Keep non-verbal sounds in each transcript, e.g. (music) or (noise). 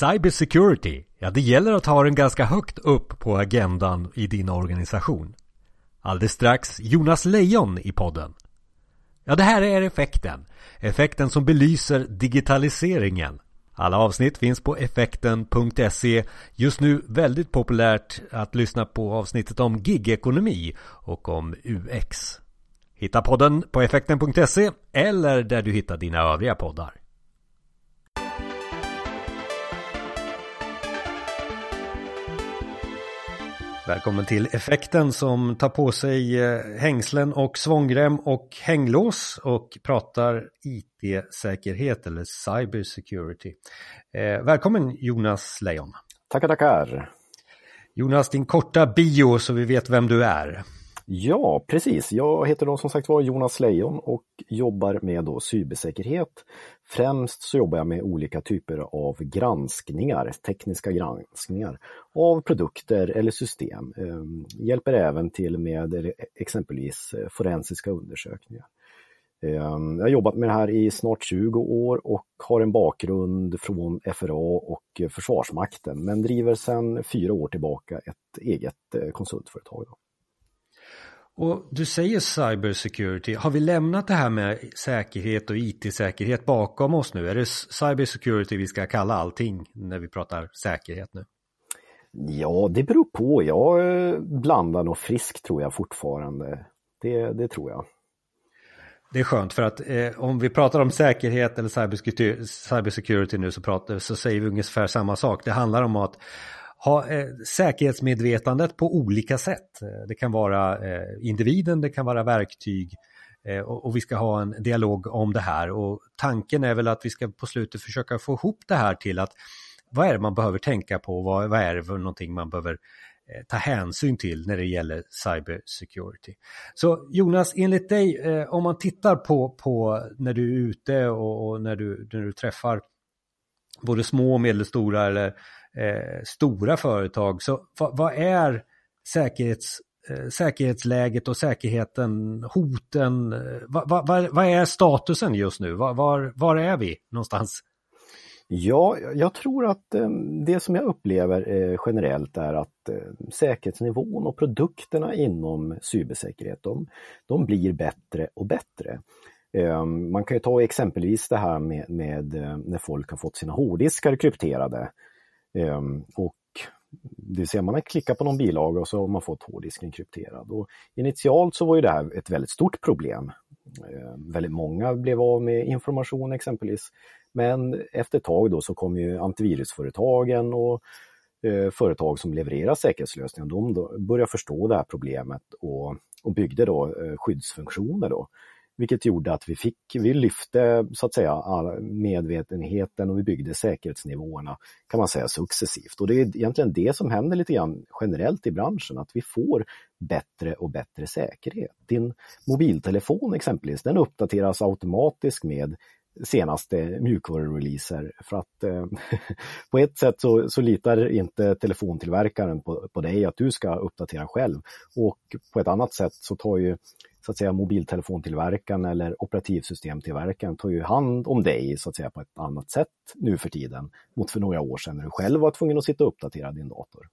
Cybersecurity, ja det gäller att ha den ganska högt upp på agendan i din organisation. Alldeles strax Jonas Lejon i podden. Ja, det här är effekten. Effekten som belyser digitaliseringen. Alla avsnitt finns på effekten.se. Just nu väldigt populärt att lyssna på avsnittet om gigekonomi och om UX. Hitta podden på effekten.se eller där du hittar dina övriga poddar. Välkommen till Effekten som tar på sig eh, hängslen och svångrem och hänglås och pratar IT-säkerhet eller cybersecurity. Eh, välkommen Jonas Lejon. Tackar, tackar. Jonas, din korta bio så vi vet vem du är. Ja, precis. Jag heter då som sagt var Jonas Lejon och jobbar med då cybersäkerhet. Främst så jobbar jag med olika typer av granskningar, tekniska granskningar av produkter eller system. Ehm, hjälper även till med exempelvis eh, forensiska undersökningar. Ehm, jag har jobbat med det här i snart 20 år och har en bakgrund från FRA och Försvarsmakten men driver sedan fyra år tillbaka ett eget eh, konsultföretag. Och du säger cybersecurity. Har vi lämnat det här med säkerhet och IT-säkerhet bakom oss nu? Är det cybersecurity vi ska kalla allting när vi pratar säkerhet nu? Ja, det beror på. Jag blandar nog frisk tror jag fortfarande. Det, det tror jag. Det är skönt för att eh, om vi pratar om säkerhet eller cybersecurity, cybersecurity nu så, pratar, så säger vi ungefär samma sak. Det handlar om att ha eh, säkerhetsmedvetandet på olika sätt. Eh, det kan vara eh, individen, det kan vara verktyg eh, och, och, vi ska ha en dialog om det här och tanken är väl att vi ska på slutet försöka få ihop det här till att vad är det man behöver tänka på, vad, vad är det för någonting man behöver eh, ta hänsyn till när det gäller cybersecurity. Så Jonas, enligt dig, eh, om man tittar på, på när du är ute och, och när, du, när du träffar både små och medelstora eller eh, stora företag. Så vad, vad är säkerhets, eh, säkerhetsläget och säkerheten, hoten? Eh, vad, va, vad är statusen just nu? Var, var, var är vi någonstans? Ja, jag tror att eh, det som jag upplever eh, generellt är att eh, säkerhetsnivån och produkterna inom cybersäkerhet, de, de blir bättre och bättre. Ehm, man kan ju ta exempelvis det här med, med eh, när folk har fått sina hårddiskar krypterade. Ehm, och det vill säga man har klickat på någon bilaga och så har man fått hårddisken krypterad. Och initialt så var ju det här ett väldigt stort problem. Ehm, väldigt många blev av med information exempelvis. Men efter ett tag då så kom ju antivirusföretagen och eh, företag som levererar säkerhetslösningar, de började förstå det här problemet och, och byggde då eh, skyddsfunktioner då. Vilket gjorde att vi fick, vi lyfte så att säga medvetenheten och vi byggde säkerhetsnivåerna kan man säga successivt. Och det är egentligen det som händer lite grann generellt i branschen, att vi får bättre och bättre säkerhet. Din mobiltelefon exempelvis, den uppdateras automatiskt med senaste mjukvarureleaser. För att eh, (laughs) på ett sätt så, så, litar inte telefontillverkaren på, på dig att du ska uppdatera själv. Och på ett annat sätt så tar ju så att säga mobiltelefontillverkaren eller operativsystemtillverkaren tar ju hand om dig så att säga på ett annat sätt nu för tiden mot för några år sedan när du själv var tvungen att sitta och uppdatera din dator.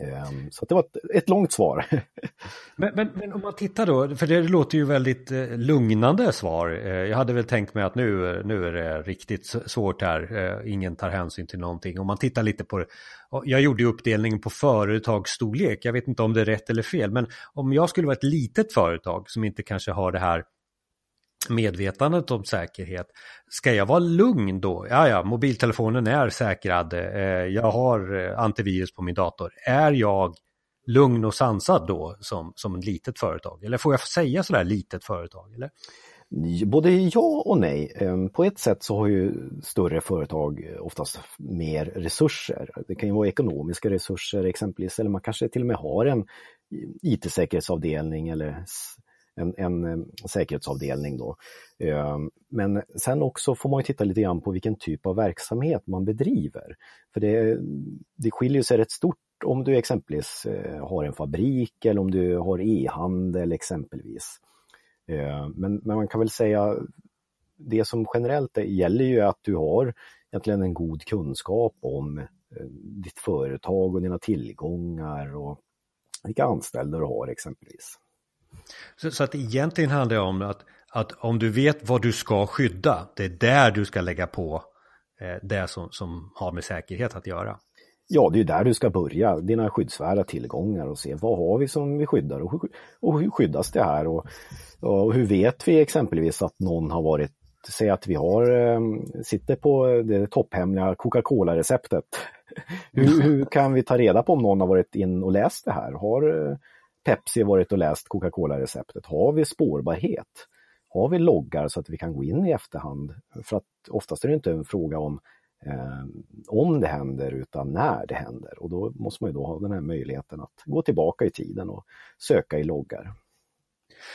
Ehm, så det var ett, ett långt svar. (laughs) Men, men, men, om man tittar då, för det låter ju väldigt eh, lugnande svar. Eh, jag hade väl tänkt mig att nu, nu är det riktigt svårt här, eh, ingen tar hänsyn till någonting. Om man tittar lite på det, jag gjorde ju uppdelningen på företagsstorlek, jag vet inte om det är rätt eller fel, men om jag skulle vara ett litet företag som inte kanske har det här medvetandet om säkerhet. Ska jag vara lugn då? Ja, ja, mobiltelefonen är säkrad. Eh, jag har eh, antivirus på min dator. Är jag lugn och sansad då som, som ett litet företag? Eller får jag säga sådär litet företag? Eller? Både ja och nej. Ehm, på ett sätt så har ju större företag eh, oftast mer resurser. Det kan ju vara ekonomiska resurser exempelvis, eller man kanske till och med har en IT-säkerhetsavdelning eller en, en, eh, säkerhetsavdelning. Då. Ehm, men sen också får man titta lite grann på vilken typ av verksamhet man bedriver. För det, det skiljer sig rätt stort om du exempelvis eh, har en fabrik eller om du har e-handel exempelvis. Ehm, men, men man kan väl säga det som generellt gäller ju att du har egentligen en god kunskap om eh, ditt företag och dina tillgångar och vilka anställda du har exempelvis. Så, så att egentligen handlar det om att, att om du vet vad du ska skydda, det är där du ska lägga på eh, det som, som har med säkerhet att göra. Ja, det är där du ska börja, dina skyddsvärda tillgångar och se vad har vi som vi skyddar och hur, och hur skyddas det här och, och hur vet vi exempelvis att någon har varit Säg att vi har, eh, sitter på det topphemliga Coca-Cola-receptet. (laughs) hur, hur, kan vi ta reda på om någon har varit in och läst det här? Har eh, Pepsi varit och läst Coca-Cola-receptet? Har vi spårbarhet? Har vi loggar så att vi kan gå in i efterhand? För att oftast är det inte en fråga om eh, om det händer utan när det händer och då måste man ju då ha den här möjligheten att gå tillbaka i tiden och söka i loggar.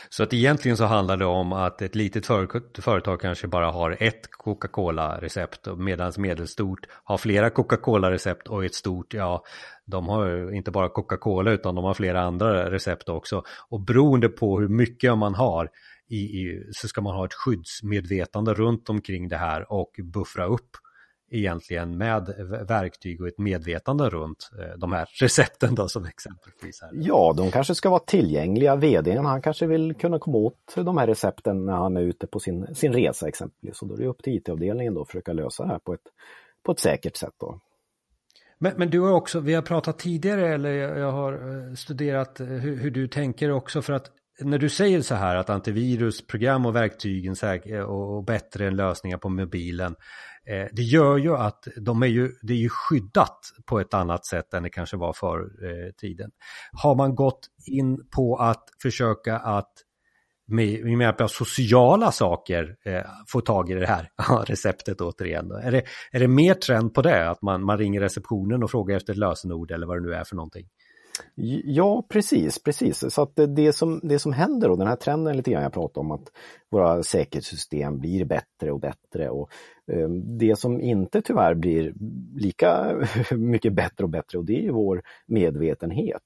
Så att egentligen så handlar det om att ett litet företag kanske bara har ett Coca-Cola-recept medan medelstort har flera Coca-Cola-recept och ett stort, ja, de har inte bara Coca-Cola utan de har flera andra recept också. Och beroende på hur mycket man har i, i, så ska man ha ett skyddsmedvetande runt omkring det här och buffra upp egentligen med verktyg och ett medvetande runt eh, de här recepten då som exempelvis. Här. Ja, de kanske ska vara tillgängliga. VDn han kanske vill kunna komma åt de här recepten när han är ute på sin, sin resa exempelvis. Och då är det upp till IT-avdelningen då att försöka lösa det här på ett, på ett säkert sätt. Då. Men, men du har också, vi har pratat tidigare eller jag har eh, studerat eh, hur, hur du tänker också för att när du säger så här att antivirusprogram och verktygen och bättre än lösningar på mobilen Eh, det gör ju att de är ju, det är ju skyddat på ett annat sätt än det kanske var förr eh, tiden. Har man gått in på att försöka att med, med hjälp av sociala saker eh, få tag i det här (laughs) receptet återigen. Är det, är det mer trend på det, att man, man ringer receptionen och frågar efter ett lösenord eller vad det nu är för någonting? Ja, precis, precis. Så att det som, det som händer och den här trenden lite grann jag pratar om att våra säkerhetssystem blir bättre och bättre och eh, det som inte tyvärr blir lika (laughs) mycket bättre och bättre och det är vår medvetenhet,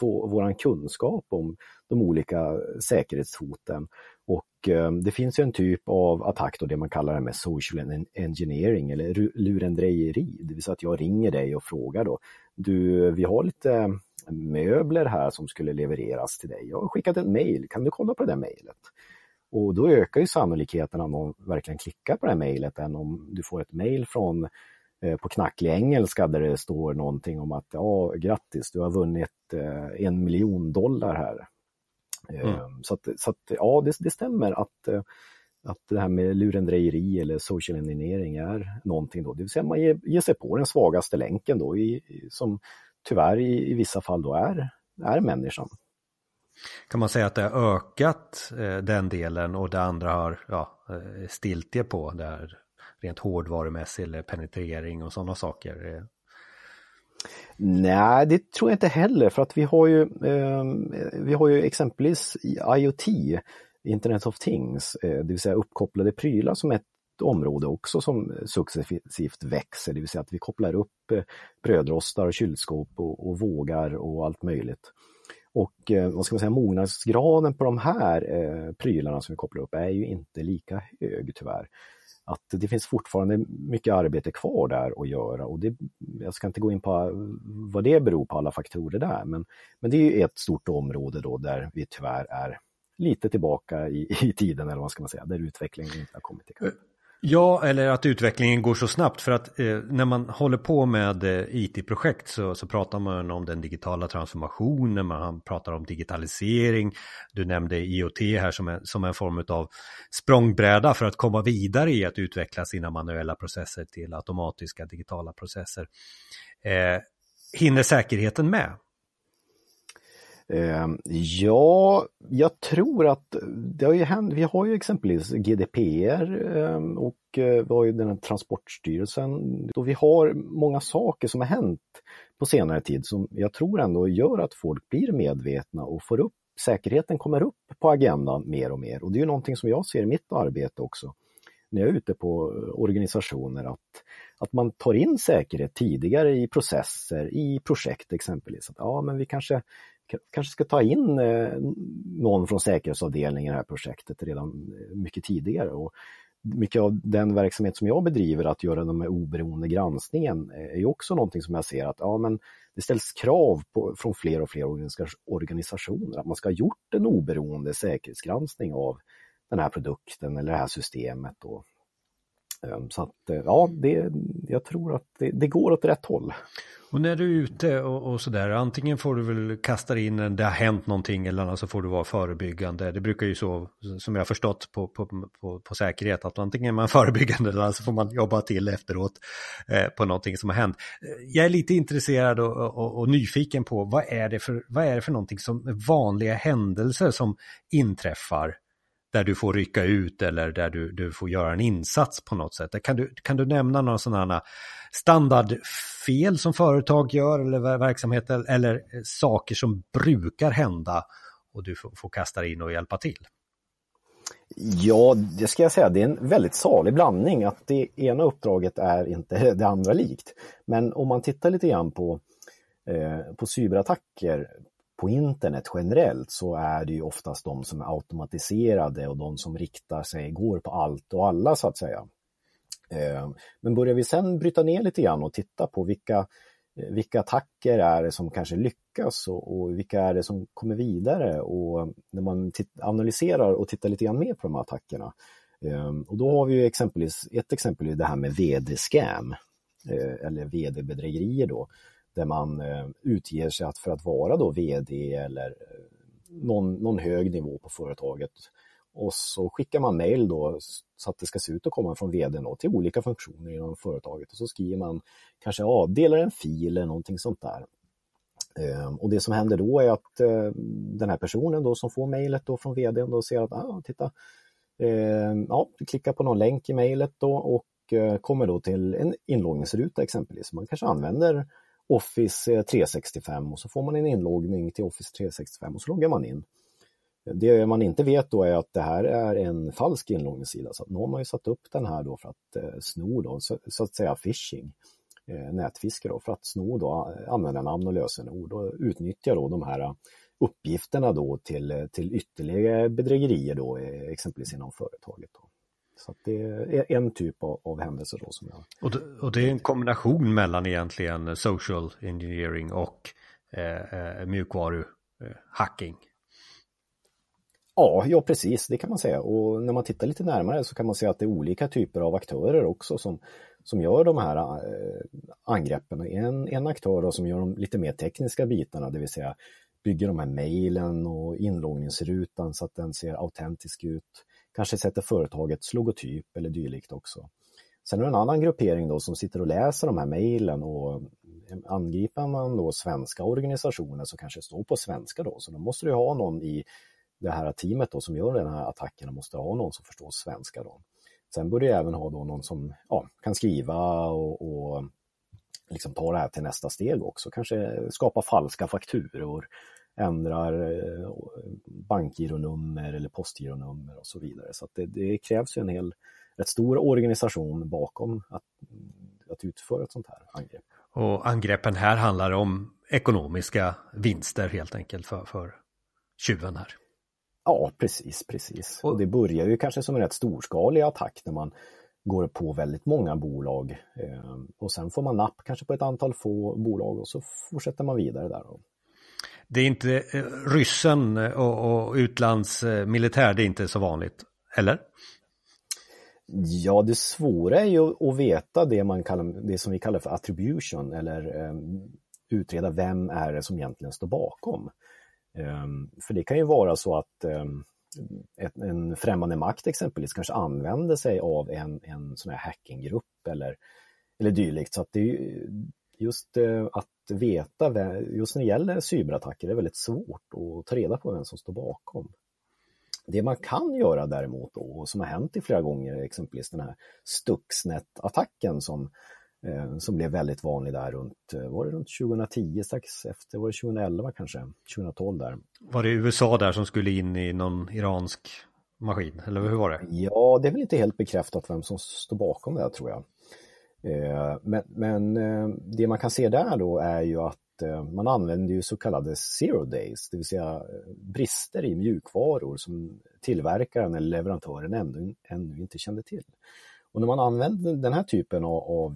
vår, våran kunskap om de olika säkerhetshoten. Och eh, det finns ju en typ av attack då, det man kallar det med social engineering eller lurendrejeri, det vill säga att jag ringer dig och frågar då, du, vi har lite möbler här som skulle levereras till dig. Jag har skickat ett mejl, kan du kolla på det där mejlet? Och då ökar ju sannolikheten att någon verkligen klickar på det här mejlet än om du får ett mejl från eh, på knacklig engelska där det står någonting om att ja, grattis, du har vunnit eh, en miljon dollar här. Mm. Ehm, så, att, så att, ja, det, det stämmer att, eh, att det här med lurendrejeri eller social engineering är någonting då, det vill säga man ger, ger sig på den svagaste länken då i, som tyvärr i, i vissa fall då är, är människan. Kan man säga att det har ökat eh, den delen och det andra har ja, eh, stiltje på där rent hårdvarumässigt eller penetrering och sådana saker? Eh? Nej, det tror jag inte heller för att vi har ju, eh, vi har ju exempelvis IoT, Internet of Things, eh, det vill säga uppkopplade prylar som ett område också som successivt växer, det vill säga att vi kopplar upp eh, brödrostar och kylskåp och, och vågar och allt möjligt. Och eh, vad ska man säga, mognadsgraden på de här eh, prylarna som vi kopplar upp är ju inte lika hög tyvärr. Att det finns fortfarande mycket arbete kvar där att göra och det, jag ska inte gå in på eh, vad det beror på alla faktorer där men, men det är ett stort område då där vi tyvärr är lite tillbaka i, i tiden eller vad ska man säga, där utvecklingen inte har kommit ikapp. Eh, Ja, eller att utvecklingen går så snabbt för att eh, när man håller på med eh, IT-projekt så, så, pratar man om den digitala transformationen, man pratar om digitalisering. Du nämnde IoT här som en, som en form av språngbräda för att komma vidare i att utveckla sina manuella processer till automatiska digitala processer. Eh, hinner säkerheten med? Ehm, ja, jag tror att det har ju hänt, vi har ju exempelvis GDPR ehm, och eh, vi har ju den här Transportstyrelsen. Och vi har många saker som har hänt på senare tid som jag tror ändå gör att folk blir medvetna och får upp säkerheten kommer upp på agendan mer och mer och det är ju någonting som jag ser i mitt arbete också när jag är ute på organisationer att, att man tar in säkerhet tidigare i processer, i projekt exempelvis. Att, ja, men vi kanske, kanske ska ta in eh, någon från säkerhetsavdelningen i det här projektet redan eh, mycket tidigare. Och mycket av den verksamhet som jag bedriver, att göra den med oberoende granskningen, eh, är ju också någonting som jag ser att ja, men det ställs krav på, från fler och fler organisationer att man ska ha gjort en oberoende säkerhetsgranskning av den här produkten eller det här systemet. Och, Eh, så att eh, ja, det, jag tror att det, det går åt rätt håll. Och när du är ute och, och sådär, antingen får du väl kasta in en det har hänt någonting eller annars så får du vara förebyggande. Det brukar ju så, som jag har förstått på, på, på, på säkerhet, att antingen är man (laughs) förebyggande eller så får man jobba till efteråt eh, på någonting som har hänt. Eh, jag är lite intresserad och, och, och, nyfiken på vad är, det för, vad är det för någonting som vanliga händelser som inträffar där du får rycka ut eller där du, du får göra en insats på något sätt. Kan du, kan du nämna några sådana standardfel som företag gör eller verksamheter eller eh, saker som brukar hända och du får, får kasta in och hjälpa till? Ja, det ska jag säga, det är en väldigt salig blandning att det ena uppdraget är inte (laughs) det andra likt. Men om man tittar lite grann på, eh, på cyberattacker på internet generellt så är det ju oftast de som är automatiserade och de som riktar sig, går på allt och alla så att säga. Ehm, men börjar vi sen bryta ner lite grann och titta på vilka, eh, vilka attacker är det som kanske lyckas och, och vilka är det som kommer vidare och när man analyserar och tittar lite grann mer på de här attackerna. Ehm, och då har vi ju exempelvis, ett exempel är det här med vd-scam eh, eller vd-bedrägerier då där man eh, utger sig för att vara då VD eller eh, någon, någon hög nivå på företaget. Och så skickar man mejl då så att det ska se ut att komma från vd då, till olika funktioner inom företaget och så skriver man kanske avdelar en fil eller någonting sånt där. Ehm, och det som händer då är att eh, den här personen då som får mejlet då från vd då ser att, ah, titta, ehm, ja, du klickar på någon länk i mejlet då och kommer då till en inloggningsruta exempelvis. Man kanske använder Office eh, 365 och så får man en inloggning till Office 365 och så loggar man in. Det man inte vet då är att det här är en falsk inloggningssida så att någon har ju satt upp den här då för att eh, sno då, så, så, att säga phishing, eh, nätfiske då, för att sno då eh, användarnamn och lösenord och utnyttja då de här eh, uppgifterna då till, till ytterligare bedrägerier då, exempelvis inom företaget. Då. Så det är en typ av, av händelse då som jag... Och det, och det är en kombination mellan egentligen social engineering och eh, eh mjukvaruhacking? Eh, ja, ja, precis, det kan man säga. Och när man tittar lite närmare så kan man se att det är olika typer av aktörer också som, som gör de här eh, angreppen. En, en aktör då som gör de lite mer tekniska bitarna, det vill säga bygger de här mejlen och inloggningsrutan så att den ser autentisk ut kanske sätter företagets logotyp eller dylikt också. Sen är det en annan gruppering då som sitter och läser de här mejlen och eh, angriper man då svenska organisationer som kanske står på svenska då, så då måste du ha någon i det här teamet då som gör den här attacken, måste ha någon som förstår svenska då. Sen bör du även ha då någon som ja, kan skriva och, och liksom ta det här till nästa steg också, kanske skapa falska fakturor ändrar eh, bankgironummer eller postgironummer och så vidare. Så det, det, krävs ju en hel rätt stor organisation bakom att, att utföra ett sånt här angrepp. Och angreppen här handlar om ekonomiska vinster helt enkelt för, för tjuven här. Ja, precis, precis. Och det börjar ju kanske som en rätt storskalig attack när man går på väldigt många bolag eh, och sen får man napp kanske på ett antal få bolag och så fortsätter man vidare där. Det är inte eh, ryssen eh, och, och utlandsmilitär, eh, det är inte så vanligt, eller? Ja, det svåra är ju att veta det, man kallar, det som vi kallar för attribution eller um, utreda vem är det som egentligen står bakom. Um, för det kan ju vara så att um, ett, en främmande makt exempelvis kanske använder sig av en, en sån här hackinggrupp eller, eller dylikt. Så att det är just uh, att veta, just när det gäller cyberattacker, det är väldigt svårt att ta reda på vem som står bakom. Det man kan göra däremot då, och som har hänt i flera gånger, exempelvis den här Stuxnet-attacken som, eh, som blev väldigt vanlig där runt, eh, var det runt 2010, strax efter, var det 2011 kanske, 2012 där. Var det USA där som skulle in i någon iransk maskin, eller hur var det? Ja, det är väl inte helt bekräftat vem som står bakom det tror jag. Eh, men, men eh, det man kan se där då är ju att eh, man använder ju så kallade zero days, det vill säga brister i mjukvaror som tillverkaren eller leverantören ännu, ännu inte kände till. Och när man använder den här typen av, av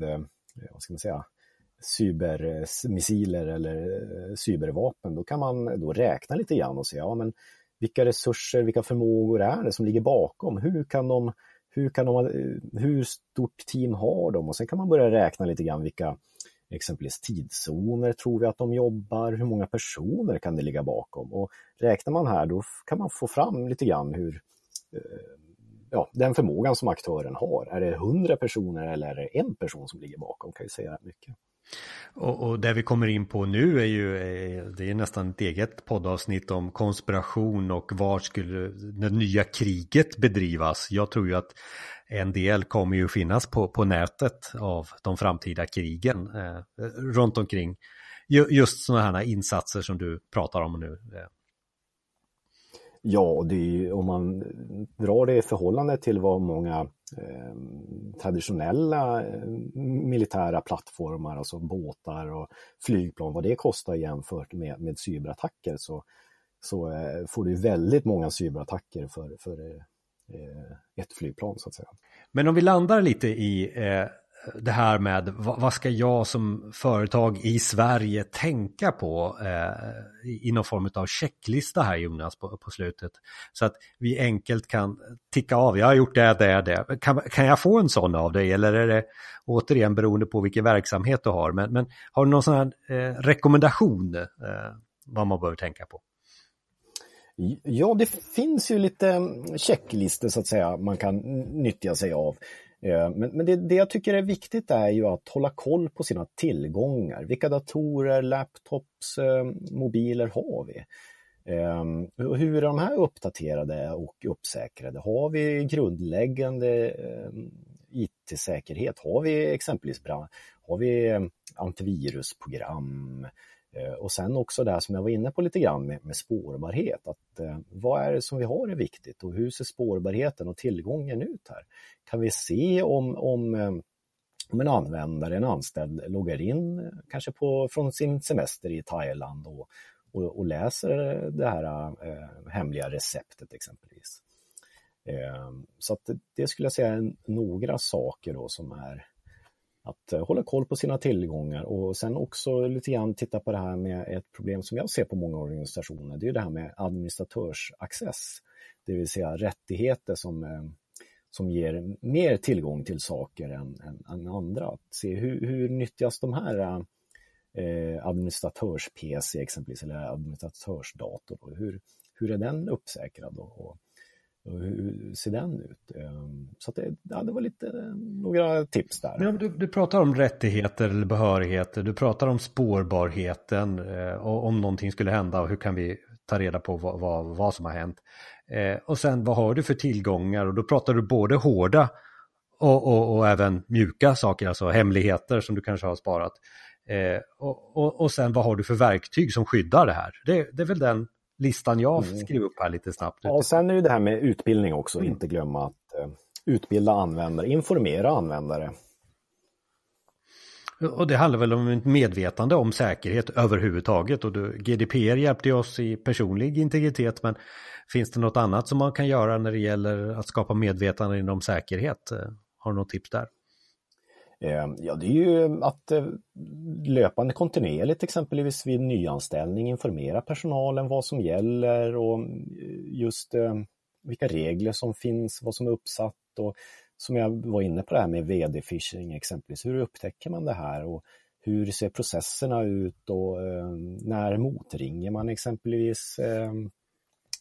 vad ska man säga, cybermissiler eller cybervapen, då kan man då räkna lite grann och se ja, men vilka resurser, vilka förmågor är det som ligger bakom? Hur kan de, hur, kan de, hur stort team har de? Och sen kan man börja räkna lite grann vilka exempelvis tidszoner tror vi att de jobbar, hur många personer kan det ligga bakom? Och räknar man här då kan man få fram lite grann hur eh, ja, den förmågan som aktören har. Är det hundra personer eller är det en person som ligger bakom? Kan ju säga mycket. Och, och det vi kommer in på nu är ju eh, det är nästan ett eget poddavsnitt om konspiration och var skulle det nya kriget bedrivas. Jag tror ju att en del kommer ju finnas på, på nätet av de framtida krigen eh, runt omkring. Just sådana här insatser som du pratar om nu. Eh. Ja, är, om man drar det i förhållande till vad många eh, traditionella eh, militära plattformar, alltså båtar och flygplan, vad det kostar jämfört med, med cyberattacker så, så eh, får du väldigt många cyberattacker för, för eh, eh, ett flygplan så att säga. Men om vi landar lite i eh, det här med vad ska jag som företag i Sverige tänka på eh, i någon form av checklista här Jonas på, på, slutet. Så att vi enkelt kan ticka av, jag har gjort det, det, det. Kan, kan jag få en sån av dig eller är det återigen beroende på vilken verksamhet du har. Men, men har du någon sån här eh, rekommendation eh, vad man behöver tänka på? Ja, det finns ju lite checklistor så att säga man kan nyttja sig av. Eh, men, men det, det, jag tycker är viktigt är ju att hålla koll på sina tillgångar. Vilka datorer, laptops, eh, mobiler har vi? Eh, hur är de här uppdaterade och uppsäkrade? Har vi grundläggande IT-säkerhet? Har vi exempelvis har vi antivirusprogram? Eh, och sen också det som jag var inne på lite grann med, med spårbarhet. Att, eh, vad är det som vi har är viktigt och hur ser spårbarheten och tillgången ut här? Kan vi se om, om, eh, om en användare, en anställd, loggar in eh, kanske på, från sin semester i Thailand och, och, och läser det här eh, hemliga receptet exempelvis. Eh, så att det, det skulle jag säga är några saker då som är att eh, hålla koll på sina tillgångar och sen också lite grann titta på det här med ett problem som jag ser på många organisationer. Det är det här med administratörsaccess, det vill säga rättigheter som, eh, som ger mer tillgång till saker än, än, än andra. Att se hur, hur nyttjas de här eh, eh administratörs-PC exempelvis eller administratörsdator? Hur, hur är den uppsäkrad? Och, hur ser den ut? Ehm, så det, ja, det var lite eh, några tips där. Ja, du, du, pratar om rättigheter eller behörigheter, du pratar om spårbarheten eh, och om någonting skulle hända och hur kan vi ta reda på vad, vad, vad som har hänt. Eh, och sen vad har du för tillgångar och då pratar du både hårda och, och, och även mjuka saker, alltså hemligheter som du kanske har sparat. Eh, och, och, och sen vad har du för verktyg som skyddar det här? Det, det är väl den listan jag mm. skriver upp här lite snabbt. Ja, och sen är det det här med utbildning också, mm. inte glömma att eh, utbilda användare, informera användare. Och det handlar väl om ett medvetande om säkerhet överhuvudtaget och du, GDPR hjälpte oss i personlig integritet men finns det något annat som man kan göra när det gäller att skapa medvetande inom säkerhet? Har du något tips där? Eh, ja, det är ju att eh, löpande kontinuerligt exempelvis vid nyanställning informera personalen vad som gäller och mm, just eh, vilka regler som finns, vad som är uppsatt och som jag var inne på det här med vd-phishing exempelvis. Hur upptäcker man det här och hur ser processerna ut och när motringer man exempelvis?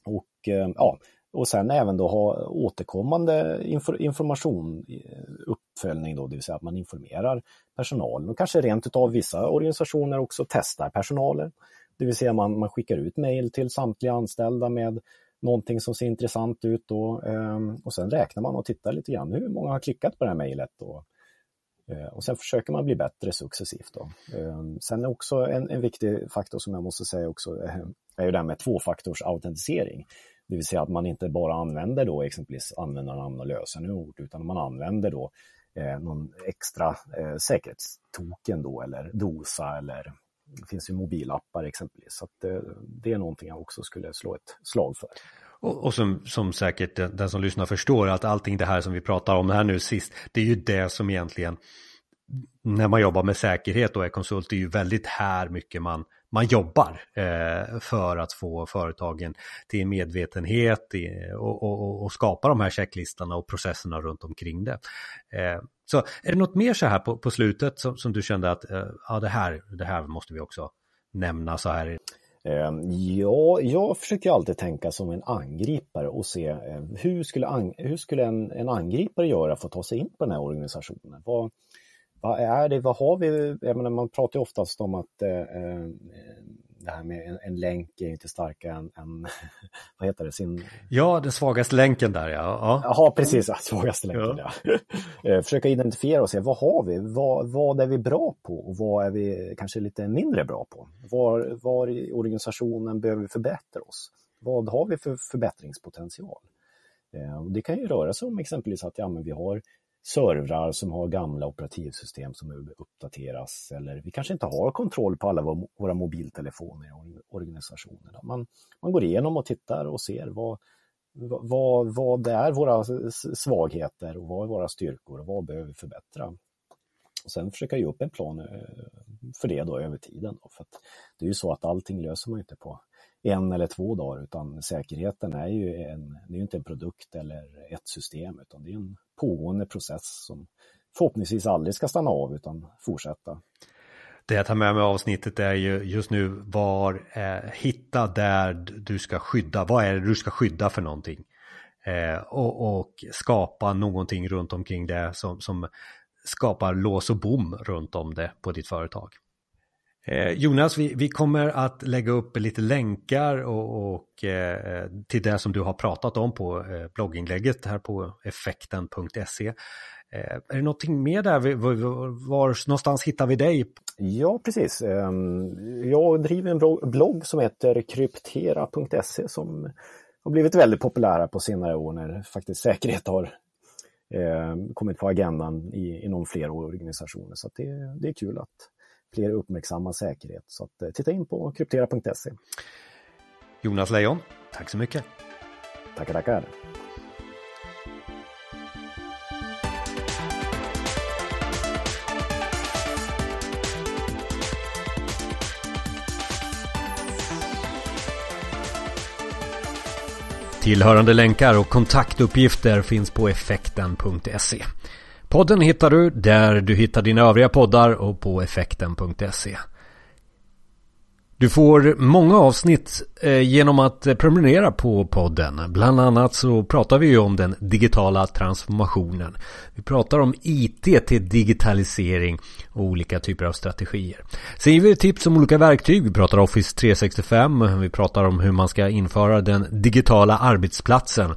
Och ja, och sen även då ha återkommande information, eh, uppföljning då, det vill säga att man informerar personalen och kanske rent utav vissa organisationer också testar personalen. Det vill säga man, man skickar ut mejl till samtliga anställda med någonting som ser intressant ut då, ehm, och sen räknar man och tittar lite grann hur många har klickat på det här mejlet. Och, eh, och sen försöker man bli bättre successivt. Då. Ehm, sen är också en, en viktig faktor som jag måste säga också ehm, är ju det här med tvåfaktorsautentisering. Det vill säga att man inte bara använder då exempelvis användarnamn och lösenord utan man använder då eh, någon extra eh, säkerhetstoken då eller dosa eller det finns ju mobilappar exempelvis. Så att, eh, det är någonting jag också skulle slå ett slag för. Och, och som, som säkert den, den, som lyssnar förstår att allting det här som vi pratar om här nu sist, det är ju det som egentligen när man jobbar med säkerhet och är konsult, det är ju väldigt här mycket man, man jobbar eh, för att få företagen till medvetenhet i, och, och, och, skapa de här checklistorna och processerna runt omkring det. Eh, så är det något mer så här på, på slutet som, som du kände att eh, ja, det, här, det här måste vi också nämna så här? Ehm, ja, jag försöker alltid tänka som en angripare och se eh, hur skulle, hur skulle en, en angripare göra för att ta sig in på den här organisationen? Vad, vad är det, vad har vi? Jag menar, man pratar ju oftast om att eh, eh, det här med en, en, länk är inte starkare än, än (laughs) vad heter det, sin... Ja, den svagaste länken där ja. Jaha, precis, ja, svagaste länken ja. ja. (laughs) Eh, försöka identifiera och se vad har vi, vad, vad är vi bra på och vad är vi kanske lite mindre bra på? Var, var i organisationen behöver vi förbättra oss? Vad har vi för förbättringspotential? Eh, det kan ju röra sig om exempelvis att ja, men vi har servrar som har gamla operativsystem som behöver uppdateras eller vi kanske inte har kontroll på alla våra mobiltelefoner i organisationen. Man, man går igenom och tittar och ser vad, vad, vad det är våra svagheter och vad är våra styrkor och vad behöver vi förbättra. Och sen försöka ge upp en plan eh, för det då över tiden. Då. För det är ju så att allting löser man inte på en eller två dagar utan säkerheten är ju en, det är inte en produkt eller ett system utan det är en pågående process som förhoppningsvis aldrig ska stanna av utan fortsätta. Det jag tar med mig avsnittet är ju just nu var eh, hitta där du ska skydda. Vad är det du ska skydda för någonting? Eh, och, och, skapa någonting runt omkring det som, som skapar lås och bom runt om det på ditt företag. Eh, Jonas, vi, vi, kommer att lägga upp lite länkar och, och eh, till det som du har pratat om på eh, blogginlägget här på effekten.se. Eh, är det någonting mer där? Var, var, någonstans hittar vi dig? Ja, precis. Ehm, jag driver en blogg som heter kryptera.se som har blivit väldigt populära på senare år när faktiskt säkerhet har ehm, kommit på agendan i, inom flera organisationer. Så det, det är kul att fler uppmärksammar säkerhet. Så att, eh, titta in på kryptera.se. Jonas Lejon, tack så mycket. Tackar, tackar. Tillhörande länkar och kontaktuppgifter finns på effekten.se. Podden hittar du där du hittar dina övriga poddar och på effekten.se. Du får många avsnitt eh, genom att eh, prenumerera på podden. Bland annat så pratar vi ju om den digitala transformationen. Vi pratar om IT till digitalisering och olika typer av strategier. Sen ger vi tips om olika verktyg. Vi pratar Office 365. Vi pratar om hur man ska införa den digitala arbetsplatsen.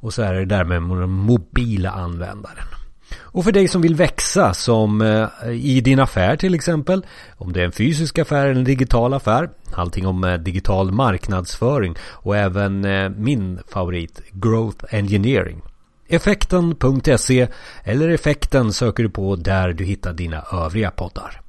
Och så är det där med den mobila användaren. Och för dig som vill växa som eh, i din affär till exempel. Om det är en fysisk affär eller en digital affär. Allting om eh, digital marknadsföring och även eh, min favorit Growth Engineering. Effekten.se eller Effekten söker du på där du hittar dina övriga poddar.